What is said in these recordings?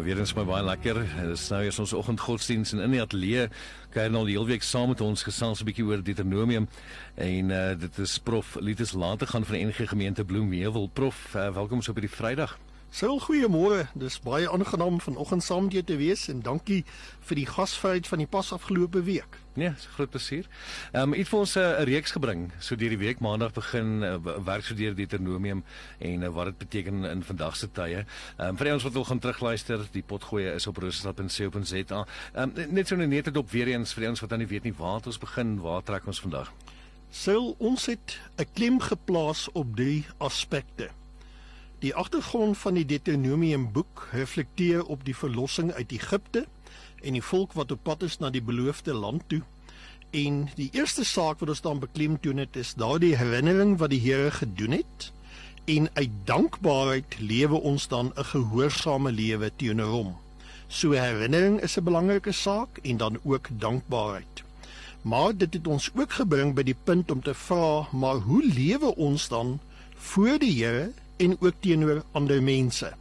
Uh, weer eens my baie lekker. Dit is nou eers ons oggendgodsdiens en in die ateljee kuier nou die hele week saam met ons gesels 'n bietjie oor Deuteronomium en uh, dit is prof Litus later gaan van die NG gemeente Bloemheuwel. Prof, uh, welkom so op hierdie Vrydag. Sil goeiemôre. Dis baie aangenaam vanoggend saam met jou te wees en dankie vir die gasvryheid van die pas afgelope week. Nee, dis 'n groot plesier. Ehm um, iets vir ons 'n uh, reeks gebring. So deur die week maandag begin uh, werk so deur Deuteronomium en uh, wat dit beteken in vandag se tye. Ehm um, vir ons wat wil gaan terugluister, die potgoeie is op roosterstad.co.za. Ehm um, net so net dit op weer eens vir ons wat dan nie weet nie waar het ons begin, waar trek ons vandag? Sil ons het 'n klem geplaas op drie aspekte. Die agtergrond van die Deuteronomium boek reflekteer op die verlossing uit Egipte en die volk wat op pad is na die beloofde land toe. En die eerste saak wat ons dan beklemtoon het is daardie herinnering wat die Here gedoen het en uit dankbaarheid lewe ons dan 'n gehoorsame lewe teenoor hom. So herinnering is 'n belangrike saak en dan ook dankbaarheid. Maar dit het ons ook gebring by die punt om te vra, maar hoe lewe ons dan voor die Here en ook teenoor ander mense.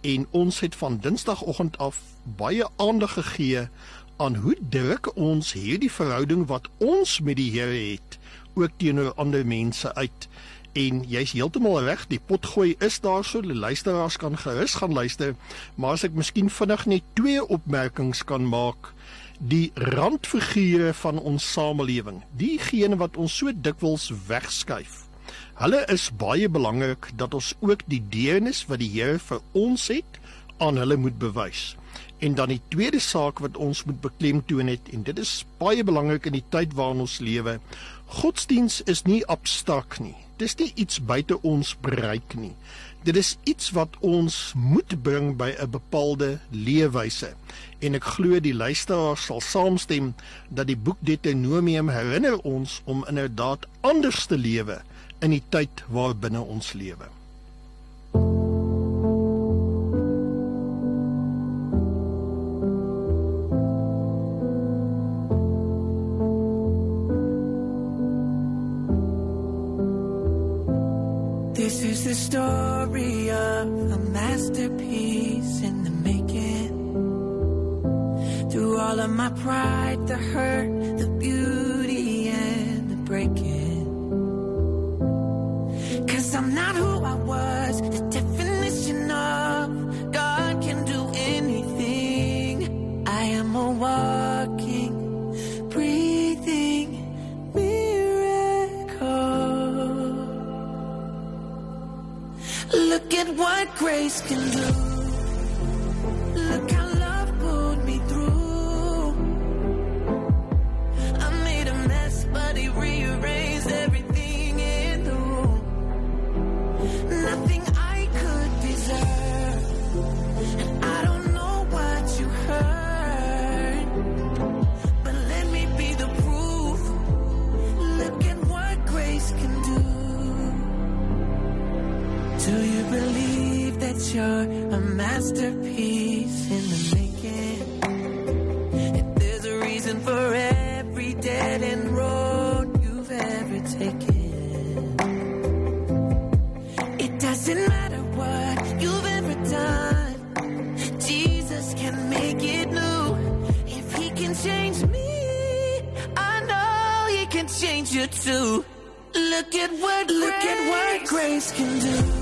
En ons het van Dinsdagoggend af baie aandag gegee aan hoe druk ons hierdie verhouding wat ons met die Here het ook teenoor ander mense uit. En jy's heeltemal reg, die potgooi is daar so, die luisteraars kan gerus gaan luister, maar as ek miskien vinnig net twee opmerkings kan maak, die randfigure van ons samelewing, diegene wat ons so dikwels wegskuif Hulle is baie belangrik dat ons ook die deernis wat die Here vir ons het aan hulle moet bewys. En dan die tweede saak wat ons moet beklemtoon het en dit is baie belangrik in die tyd waarin ons lewe. Godsdiens is nie abstrakt nie. Dis nie iets buite ons bereik nie. Dit is iets wat ons moet bring by 'n bepaalde leefwyse. En ek glo die luisteraars sal saamstem dat die boek Deuteronomium herinner ons om inderdaad anders te lewe in die tyd waarbinne ons lewe. This is the story of a masterpiece in the making. Through all of my pride, the hurt, the beauty, Look at what grace can do. That you're a masterpiece in the making? If there's a reason for every dead end road you've ever taken, it doesn't matter what you've ever done. Jesus can make it new. If he can change me, I know he can change you too. Look at what look at what grace can do.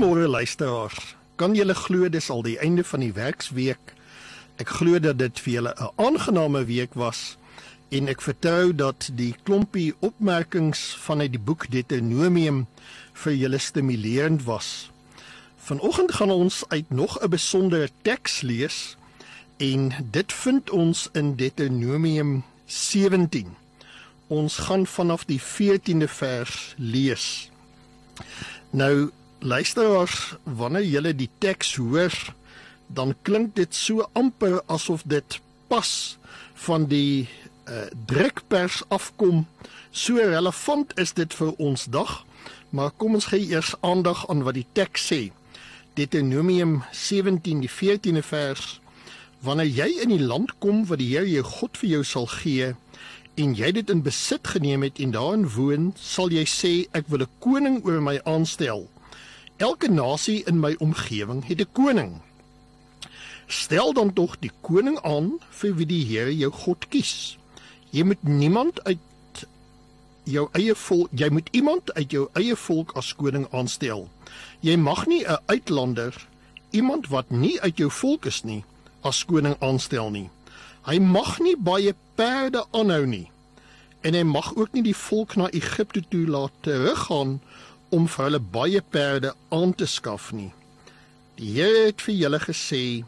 Goeiemôre luisteraars. Kan julle glo dis al die einde van die werksweek? Ek glo dat dit vir julle 'n aangename week was en ek vertrou dat die klompie opmerkings vanuit die boek Deuteronomium vir julle stimulerend was. Vanoggend gaan ons uit nog 'n besondere teks lees en dit vind ons in Deuteronomium 17. Ons gaan vanaf die 14de vers lees. Nou luisteraars, wanneer julle die teks hoor, dan klink dit so amper asof dit pas van die uh, drukpers afkom. So relevant is dit vir ons dag. Maar kom ons gee eers aandag aan wat die teks sê. Deuteronomium 17 die 14de vers. Wanneer jy in die land kom wat die Here jou God vir jou sal gee en jy dit in besit geneem het en daarin woon, sal jy sê ek wil 'n koning oor my aanstel. Elke nasie in my omgewing het 'n koning. Stel dan tog die koning aan vir wie die Here jou God kies. Jy moet niemand uit jou eie volk, jy moet iemand uit jou eie volk as koning aanstel. Jy mag nie 'n uitlander, iemand wat nie uit jou volk is nie, as koning aanstel nie. Hy mag nie baie perde aanhou nie. En hy mag ook nie die volk na Egipte toe laat teruggaan om vir hulle baie perde aan te skaf nie. Die Here het vir julle gesê,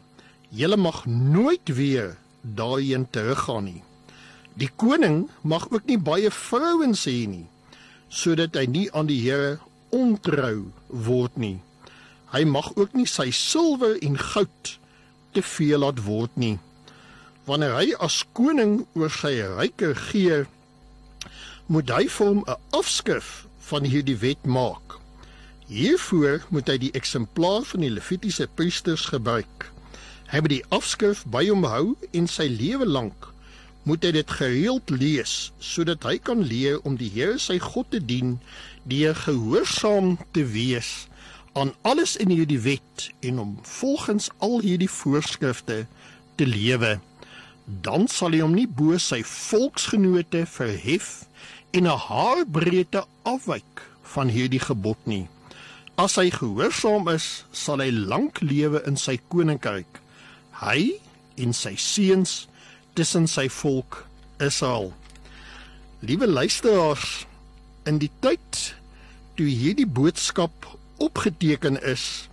julle mag nooit weer daarheen teruggaan nie. Die koning mag ook nie baie vrouens hê nie, sodat hy nie aan die Here ontrou word nie. Hy mag ook nie sy silwer en goud te veel laat word nie. Wanneer hy as koning oor sy ryk regeer, moet hy vir hom 'n afskrif van hierdie wet maak. Hiervoor moet hy die eksemplaar van die Levitiese priesters gebruik. Hy moet die afskrif by hom hou en sy lewe lank moet hy dit gereeld lees sodat hy kan leer om die Here sy God te dien deur gehoorsaam te wees aan alles in hierdie wet en om volgens al hierdie voorskrifte te lewe. Dan sal hy hom nie bo sy volksgenote verhef en 'n haarbreedte afwyk van hierdie gebod nie. As hy gehoorsaam is, sal hy lank lewe in sy koninkryk. Hy en sy seuns tussen sy volk Israel. Liewe luisteraars, in die tyd toe hierdie boodskap opgeteken is,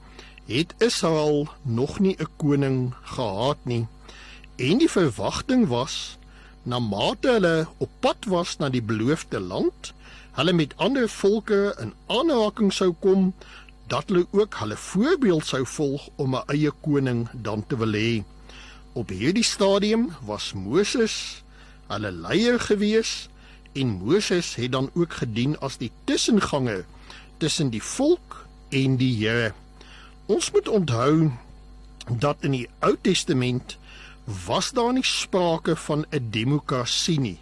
het Israel nog nie 'n koning gehad nie. En die verwagting was na mate hulle op pad was na die beloofde land, hulle met ander volke in aanraking sou kom, dat hulle ook hulle voorbeeld sou volg om 'n eie koning dan te wil hê. Op hierdie stadium was Moses hulle leier gewees en Moses het dan ook gedien as die tussenganger tussen die volk en die Here. Ons moet onthou dat in die Ou Testament was daar nie sprake van 'n demokrasie nie.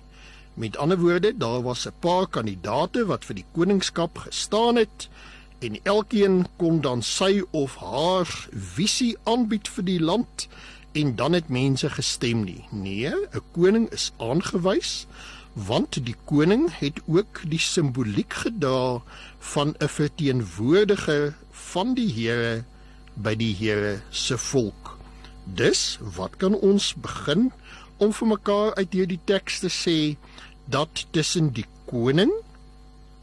Met ander woorde, daar was 'n paar kandidate wat vir die koningskap gestaan het en elkeen kon dan sy of haar visie aanbied vir die land en dan het mense gestem nie. Nee, 'n koning is aangewys want die koning het ook die simboliek gedra van 'n verteenwoordiger van die Here by die Here se volk. Dus, wat kan ons begin om vir mekaar uit hierdie teks te sê dat tussen die koning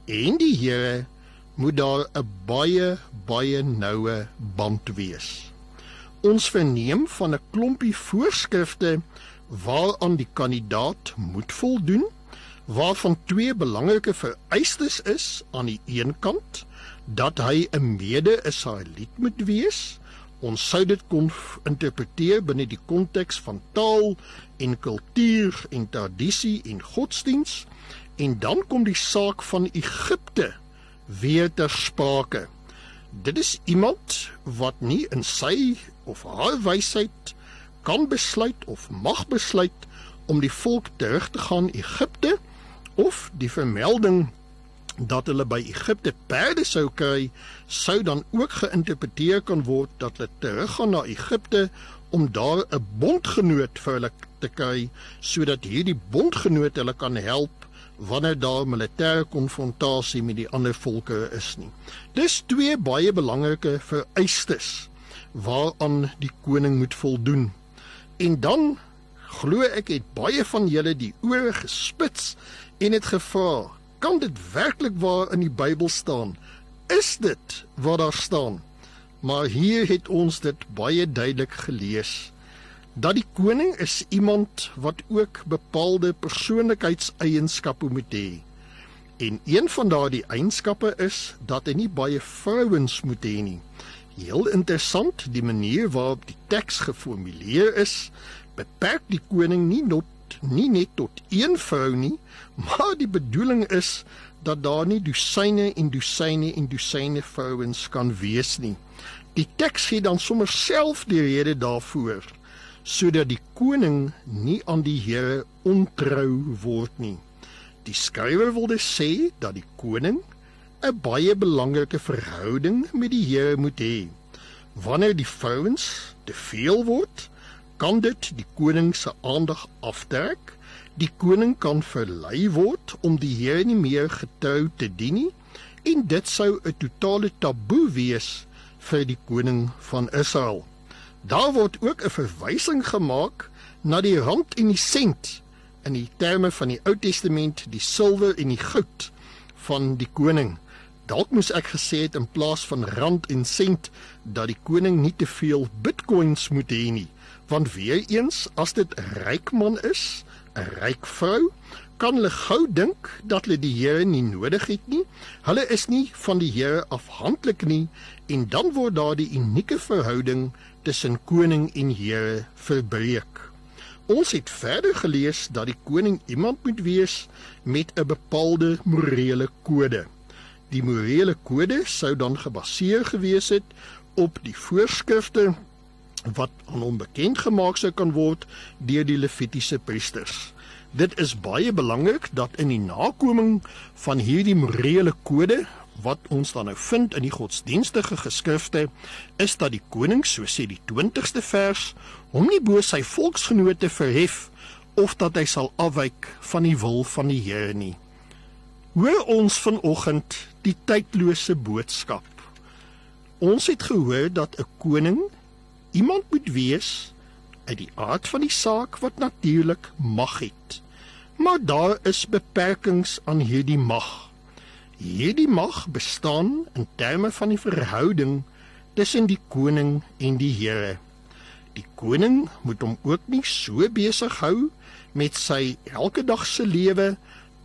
en die Here moet daar 'n baie baie noue band wees. Ons verneem van 'n klompie voorskrifte waaraan die kandidaat moet voldoen waarvan twee belangrike vereistes is aan die een kant dat hy 'n mede-Israeliet moet wees Ons sou dit kon interpreteer binne die konteks van taal en kultuur en tradisie en godsdiens en dan kom die saak van Egipte weer ter sprake. Dit is iemand wat nie in sy of haar wysheid kan besluit of mag besluit om die volk terug te gaan Egipte of die vermelding dat hulle by Egipte perde sou kry, sou dan ook geïnterpreteer kan word dat hulle teruggaan na Egipte om daar 'n bondgenoot vir hulle te kry sodat hierdie bondgenoot hulle kan help wanneer daar militêre konfrontasie met die ander volke is nie. Dis twee baie belangrike vereistes waaraan die koning moet voldoen. En dan glo ek het baie van julle die ore gespits en het gevra, kan dit werklik waar in die Bybel staan? Is dit wat daar staan? Maar hier het ons dit baie duidelik gelees dat die koning is iemand wat ook bepaalde persoonlikheidseienskappe moet hê. En een van daardie eienskappe is dat hy nie baie vrouens moet hê nie. Heel interessant, die manier waarop die teks geformuleer is, beperk die koning nie not nie net tot een vrou nie, maar die bedoeling is dat daar nie dosyne en dosyne en dosyne vrouens kan wees nie. Die teks gee dan sommer self die rede daarvoor sodat die koning nie aan die Here ontrou word nie. Die skrywer wil dus sê dat die koning 'n baie belangrike verhouding met die Here moet hê. Wanneer die vrouens te veel word, kan dit die koning se aandag aftrek. Die koning kan verlei word om die Here nie meer getrou te dien nie en dit sou 'n totale taboe wees vir die koning van Israel. Daar word ook 'n verwysing gemaak na die rand en die sent in die terme van die Ou Testament, die silwer en die goud van die koning. Dalk moes ek gesê het in plaas van rand en sent dat die koning nie te veel bitcoins moet hê nie, want weer eens as dit 'n ryk man is, 'n ryk vrou, kan hulle gou dink dat hulle die Here nie nodig het nie. Hulle is nie van die Here afhanklik nie en dan word daar die unieke verhouding tussen koning en Here verbreek. Ons het verder gelees dat die koning iemand moet wees met 'n bepaalde morele kode. Die morele kode sou dan gebaseer gewees het op die voorskrifte wat aan hom bekend gemaak sou kan word deur die Levitiese priesters. Dit is baie belangrik dat in die nakoming van hierdie morele kode wat ons dan nou vind in die godsdienstige geskrifte is dat die koning, so sê die 20ste vers, hom nie bo sy volksgenote verhef of dat hy sal afwyk van die wil van die Here nie. Hoor ons vanoggend die tydlose boodskap. Ons het gehoor dat 'n koning iemand moet wees uit die aard van die saak wat natuurlik mag het. Maar daar is beperkings aan hierdie mag. Hierdie mag bestaan in terme van die verhouding tussen die koning en die Here. Die koning moet hom ook nie so besig hou met sy elke dag se lewe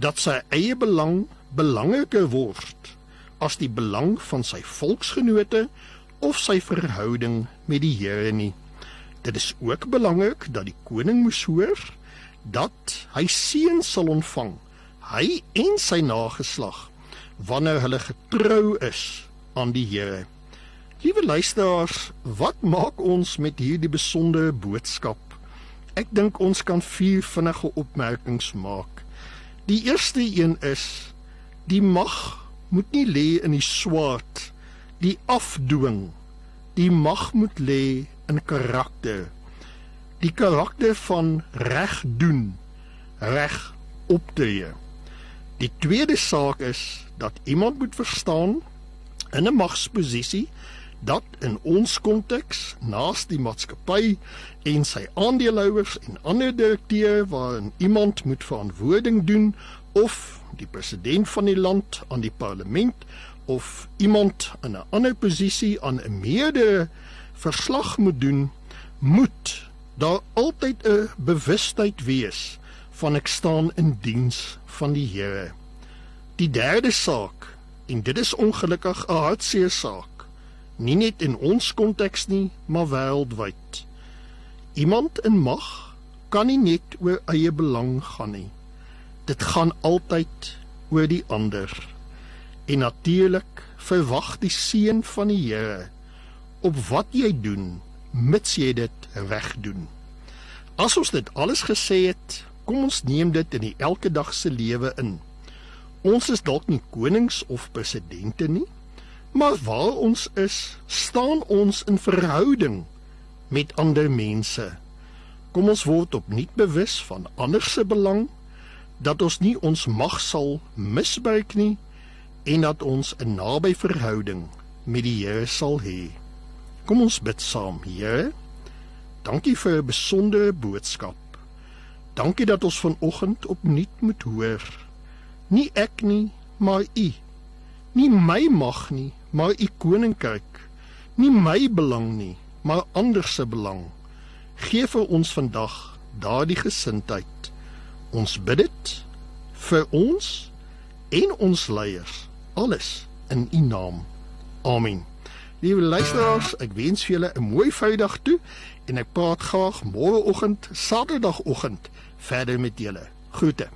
dat sy eie belang belangriker word as die belang van sy volksgenote of sy verhouding met die Here nie. Dit is ook belangrik dat die koning moes hoor dat hy seën sal ontvang, hy en sy nageslag wanneer hulle getrou is aan die Here. Liewe luisteraars, wat maak ons met hierdie besondere boodskap? Ek dink ons kan vier vinnige opmerkings maak. Die eerste een is die mag moet nie lê in die swaard, die afdwing. Die mag moet lê in karakter. Die karakter van reg doen, reg optree. Die tweede saak is dat iemand moet verstaan in 'n magsposisie dat in ons konteks naas die maatskappy en sy aandeelhouers en ander direkteure waarin iemand moet verantwoording doen of die president van die land aan die parlement of iemand in 'n ander posisie aan 'n meerdere verslag moet doen moet daar altyd 'n bewustheid wees van ek staan in diens van die Here. Die derde saak en dit is ongelukkig 'n hartseer saak Nie net in ons konteks nie, maar wêreldwyd. Iemand in mag kan nie net oor eie belang gaan nie. Dit gaan altyd oor die ander. En natuurlik verwag die seun van die Here op wat jy doen, mits jy dit reg doen. As ons dit alles gesê het, kom ons neem dit in die elke dag se lewe in. Ons is dalk nie konings of presidente nie, maar waar ons is, staan ons in verhouding met ander mense. Kom ons word opnuut bewus van ander se belang dat ons nie ons mag sal misbruik nie en dat ons 'n naby verhouding met die Here sal hê. Kom ons bid saam, Here. Dankie vir 'n besondere boodskap. Dankie dat ons vanoggend opnuut moet hoor. Nie ek nie, maar U. Nie my mag nie, maar U koninkryk. Nie my belang nie, maar ander se belang. Gee vir ons vandag daardie gesindheid. Ons bid dit vir ons en ons leiers. Alles in U naam. Amen. Liewe luisteraars, ek wens vir julle 'n mooi Vrydag toe en ek praat graag môreoggend, Saterdagoggend verder met julle. Groete.